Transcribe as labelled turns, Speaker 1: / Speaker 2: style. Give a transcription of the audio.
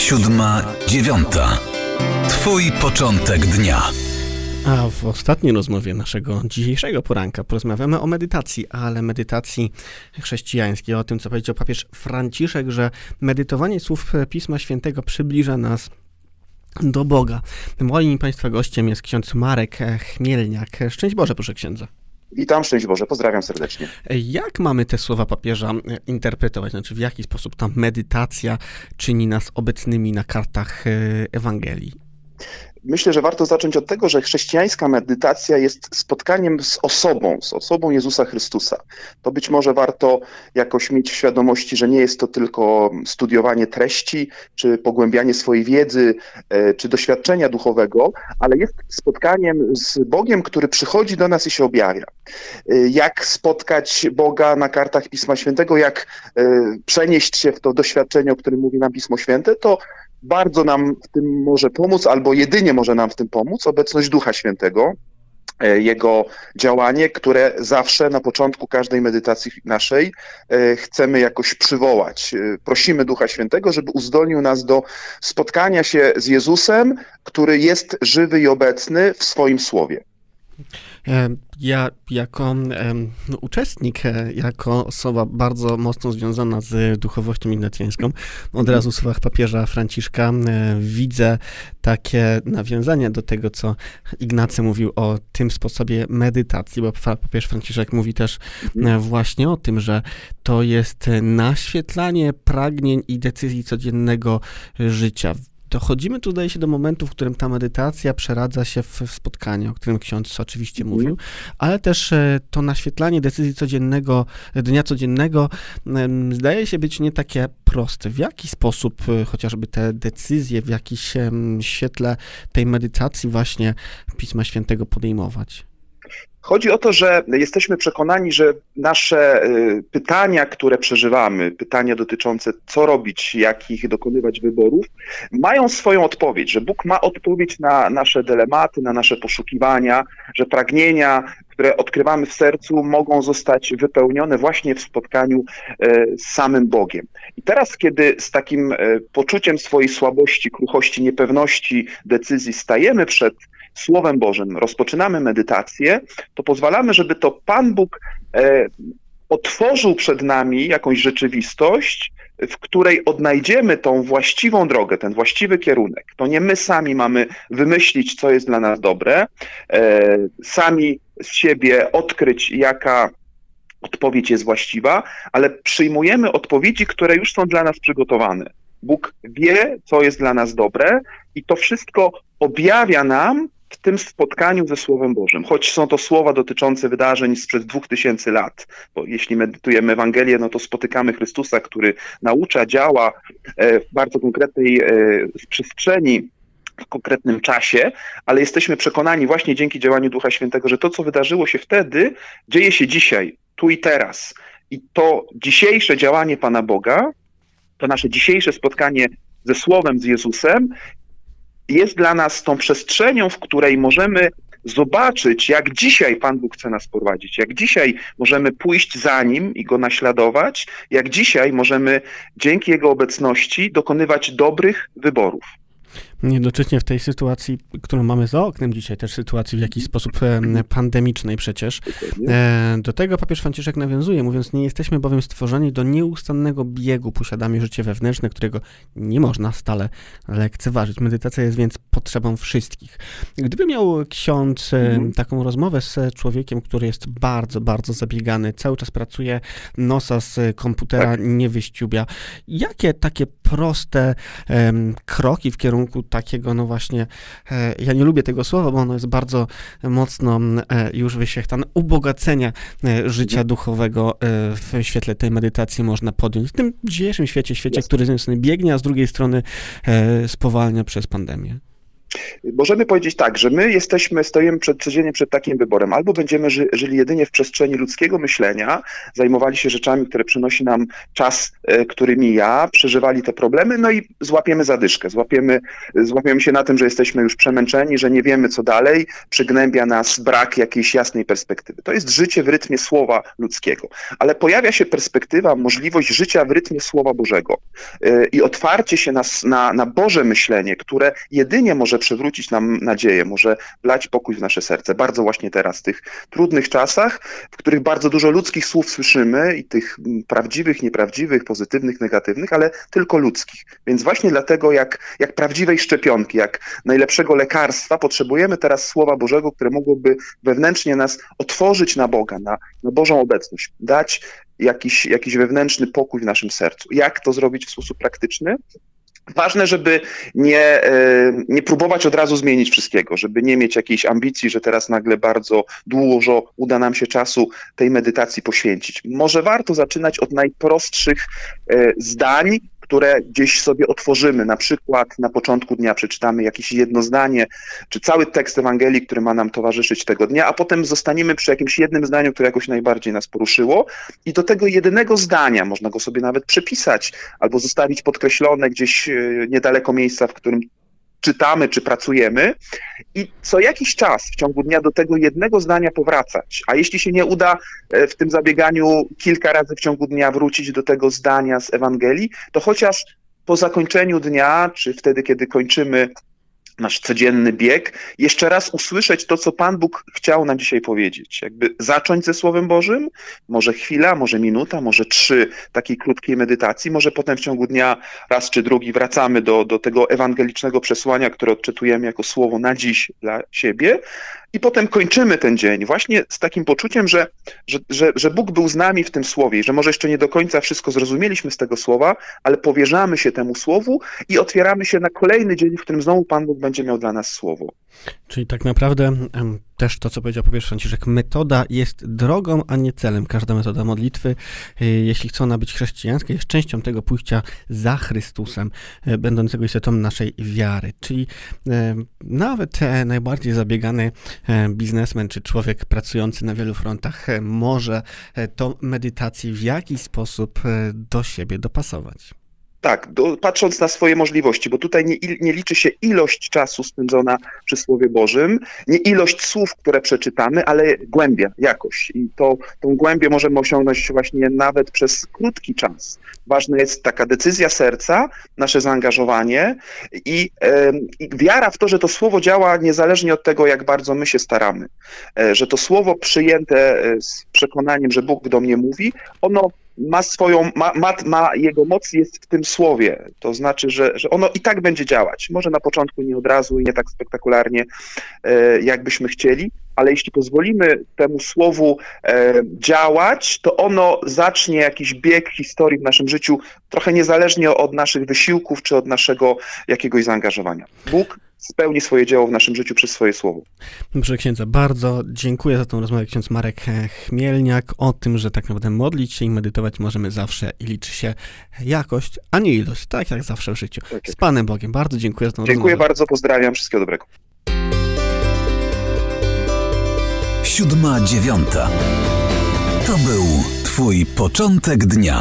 Speaker 1: siódma, dziewiąta. Twój początek dnia.
Speaker 2: A w ostatniej rozmowie naszego dzisiejszego poranka porozmawiamy o medytacji, ale medytacji chrześcijańskiej, o tym, co powiedział papież Franciszek, że medytowanie słów Pisma Świętego przybliża nas do Boga. Moim Państwa gościem jest ksiądz Marek Chmielniak. Szczęść Boże, proszę księdza.
Speaker 3: Witam, szczęść Boże, pozdrawiam serdecznie.
Speaker 2: Jak mamy te słowa papieża interpretować? Znaczy, w jaki sposób ta medytacja czyni nas obecnymi na kartach e, Ewangelii?
Speaker 3: Myślę, że warto zacząć od tego, że chrześcijańska medytacja jest spotkaniem z osobą, z osobą Jezusa Chrystusa. To być może warto jakoś mieć w świadomości, że nie jest to tylko studiowanie treści, czy pogłębianie swojej wiedzy, e, czy doświadczenia duchowego, ale jest spotkaniem z Bogiem, który przychodzi do nas i się objawia. E, jak spotkać Boga na kartach Pisma Świętego, jak e, przenieść się w to doświadczenie, o którym mówi nam Pismo Święte, to bardzo nam w tym może pomóc, albo jedynie może nam w tym pomóc obecność Ducha Świętego, e, jego działanie, które zawsze na początku każdej medytacji naszej e, chcemy jakoś przywołać. E, prosimy Ducha Świętego, żeby uzdolnił nas do spotkania się z Jezusem, który jest żywy i obecny w swoim słowie.
Speaker 2: Ja jako uczestnik, e, jako osoba bardzo mocno związana z duchowością ignacjańską, od razu w słowach papieża Franciszka e, widzę takie nawiązanie do tego, co Ignacy mówił o tym sposobie medytacji, bo papież Franciszek mówi też e, właśnie o tym, że to jest naświetlanie pragnień i decyzji codziennego życia dochodzimy tu, zdaje się, do momentu, w którym ta medytacja przeradza się w, w spotkanie, o którym ksiądz oczywiście mhm. mówił, ale też e, to naświetlanie decyzji codziennego, dnia codziennego zdaje się być nie takie proste. W jaki sposób e, chociażby te decyzje w jakimś świetle tej medytacji właśnie Pisma Świętego podejmować?
Speaker 3: Chodzi o to, że jesteśmy przekonani, że nasze y, pytania, które przeżywamy, pytania dotyczące co robić, jakich dokonywać wyborów, mają swoją odpowiedź, że Bóg ma odpowiedź na nasze dylematy, na nasze poszukiwania, że pragnienia, które odkrywamy w sercu, mogą zostać wypełnione właśnie w spotkaniu y, z samym Bogiem. I teraz, kiedy z takim y, poczuciem swojej słabości, kruchości, niepewności decyzji stajemy przed Słowem Bożym rozpoczynamy medytację, to pozwalamy, żeby to Pan Bóg e, otworzył przed nami jakąś rzeczywistość, w której odnajdziemy tą właściwą drogę, ten właściwy kierunek. To nie my sami mamy wymyślić, co jest dla nas dobre, e, sami z siebie odkryć, jaka odpowiedź jest właściwa, ale przyjmujemy odpowiedzi, które już są dla nas przygotowane. Bóg wie, co jest dla nas dobre, i to wszystko objawia nam w tym spotkaniu ze Słowem Bożym, choć są to słowa dotyczące wydarzeń sprzed dwóch tysięcy lat, bo jeśli medytujemy Ewangelię, no to spotykamy Chrystusa, który naucza, działa e, w bardzo konkretnej e, przestrzeni, w konkretnym czasie, ale jesteśmy przekonani właśnie dzięki działaniu Ducha Świętego, że to, co wydarzyło się wtedy, dzieje się dzisiaj, tu i teraz. I to dzisiejsze działanie Pana Boga, to nasze dzisiejsze spotkanie ze Słowem, z Jezusem jest dla nas tą przestrzenią, w której możemy zobaczyć, jak dzisiaj Pan Bóg chce nas prowadzić, jak dzisiaj możemy pójść za Nim i Go naśladować, jak dzisiaj możemy dzięki Jego obecności dokonywać dobrych wyborów.
Speaker 2: Jednocześnie w tej sytuacji, którą mamy za oknem dzisiaj, też sytuacji w jakiś sposób pandemicznej przecież, e, do tego papież Franciszek nawiązuje, mówiąc, nie jesteśmy bowiem stworzeni do nieustannego biegu, posiadamy życie wewnętrzne, którego nie można stale lekceważyć. Medytacja jest więc potrzebą wszystkich. Gdyby miał ksiądz mhm. taką rozmowę z człowiekiem, który jest bardzo, bardzo zabiegany, cały czas pracuje, nosa z komputera tak. nie wyściubia, jakie takie proste kroki w kierunku takiego, no właśnie, e, ja nie lubię tego słowa, bo ono jest bardzo mocno e, już wyświechtane, ubogacenia e, życia duchowego w świetle tej medytacji można podjąć. W tym dzisiejszym świecie, świecie, który z jednej strony biegnie, a z drugiej strony spowalnia przez pandemię.
Speaker 3: Możemy powiedzieć tak, że my jesteśmy, stoimy przed, codziennie przed takim wyborem. Albo będziemy ży, żyli jedynie w przestrzeni ludzkiego myślenia, zajmowali się rzeczami, które przynosi nam czas, e, który mija, przeżywali te problemy, no i złapiemy zadyszkę, złapiemy, złapiemy się na tym, że jesteśmy już przemęczeni, że nie wiemy co dalej, przygnębia nas brak jakiejś jasnej perspektywy. To jest życie w rytmie słowa ludzkiego. Ale pojawia się perspektywa, możliwość życia w rytmie słowa Bożego e, i otwarcie się na, na, na Boże myślenie, które jedynie może przywrócić nam nadzieję, może wlać pokój w nasze serce. Bardzo właśnie teraz, w tych trudnych czasach, w których bardzo dużo ludzkich słów słyszymy i tych prawdziwych, nieprawdziwych, pozytywnych, negatywnych, ale tylko ludzkich. Więc właśnie dlatego, jak, jak prawdziwej szczepionki, jak najlepszego lekarstwa, potrzebujemy teraz Słowa Bożego, które mogłoby wewnętrznie nas otworzyć na Boga, na, na Bożą obecność, dać jakiś, jakiś wewnętrzny pokój w naszym sercu. Jak to zrobić w sposób praktyczny? Ważne, żeby nie, e, nie próbować od razu zmienić wszystkiego, żeby nie mieć jakiejś ambicji, że teraz nagle bardzo dużo uda nam się czasu tej medytacji poświęcić. Może warto zaczynać od najprostszych e, zdań, które gdzieś sobie otworzymy. Na przykład na początku dnia przeczytamy jakieś jedno zdanie, czy cały tekst Ewangelii, który ma nam towarzyszyć tego dnia, a potem zostaniemy przy jakimś jednym zdaniu, które jakoś najbardziej nas poruszyło. I do tego jednego zdania można go sobie nawet przepisać albo zostawić podkreślone gdzieś e, niedaleko miejsca, w którym czytamy czy pracujemy i co jakiś czas w ciągu dnia do tego jednego zdania powracać. A jeśli się nie uda e, w tym zabieganiu kilka razy w ciągu dnia wrócić do tego zdania z Ewangelii, to chociaż po zakończeniu dnia, czy wtedy, kiedy kończymy nasz codzienny bieg, jeszcze raz usłyszeć to, co Pan Bóg chciał nam dzisiaj powiedzieć. Jakby zacząć ze Słowem Bożym, może chwila, może minuta, może trzy takiej krótkiej medytacji, może potem w ciągu dnia raz czy drugi wracamy do, do tego ewangelicznego przesłania, które odczytujemy jako słowo na dziś dla siebie, i potem kończymy ten dzień właśnie z takim poczuciem, że, że, że, że Bóg był z nami w tym słowie, że może jeszcze nie do końca wszystko zrozumieliśmy z tego słowa, ale powierzamy się temu słowu i otwieramy się na kolejny dzień, w którym znowu Pan Bóg będzie miał dla nas słowo.
Speaker 2: Czyli tak naprawdę też to, co powiedział papież Franciszek, metoda jest drogą, a nie celem. Każda metoda modlitwy, y, jeśli chce ona być chrześcijańska, jest częścią tego pójścia za Chrystusem, y, będącego istotą naszej wiary. Czyli nawet najbardziej zabiegany biznesmen czy człowiek pracujący na wielu frontach może tą medytację w jakiś sposób do siebie dopasować.
Speaker 3: Tak, do, patrząc na swoje możliwości, bo tutaj nie, nie, liczy się ilość czasu spędzona przy Słowie Bożym, nie ilość słów, które przeczytamy, ale głębia, jakość. I to, tą głębię możemy osiągnąć właśnie nawet przez krótki czas. Ważna jest taka decyzja serca, nasze zaangażowanie i, i wiara w to, że to Słowo działa niezależnie od tego, jak bardzo my się staramy. E, że to Słowo przyjęte e, z przekonaniem, że Bóg do mnie mówi, ono ma swoją, ma, ma, ma, jego moc jest w tym słowie, to znaczy, że, że ono i tak będzie działać. Może na początku nie od razu i nie tak spektakularnie, e, jak byśmy chcieli, ale jeśli pozwolimy temu słowu e, działać, to ono zacznie jakiś bieg historii w naszym życiu, trochę niezależnie od naszych wysiłków czy od naszego jakiegoś zaangażowania. Bóg spełni swoje dzieło w naszym życiu przez swoje słowo.
Speaker 2: Dobrze, księdza, bardzo dziękuję za tą rozmowę. Ksiądz Marek Chmielniak o tym, że tak naprawdę modlić się i medytować możemy zawsze i liczy się jakość, a nie ilość, tak jak zawsze w życiu. Tak Z Panem Bogiem. Bardzo dziękuję za tą
Speaker 3: dziękuję
Speaker 2: rozmowę.
Speaker 3: Dziękuję bardzo, pozdrawiam, wszystkiego dobrego.
Speaker 1: Siódma dziewiąta. To był Twój początek dnia.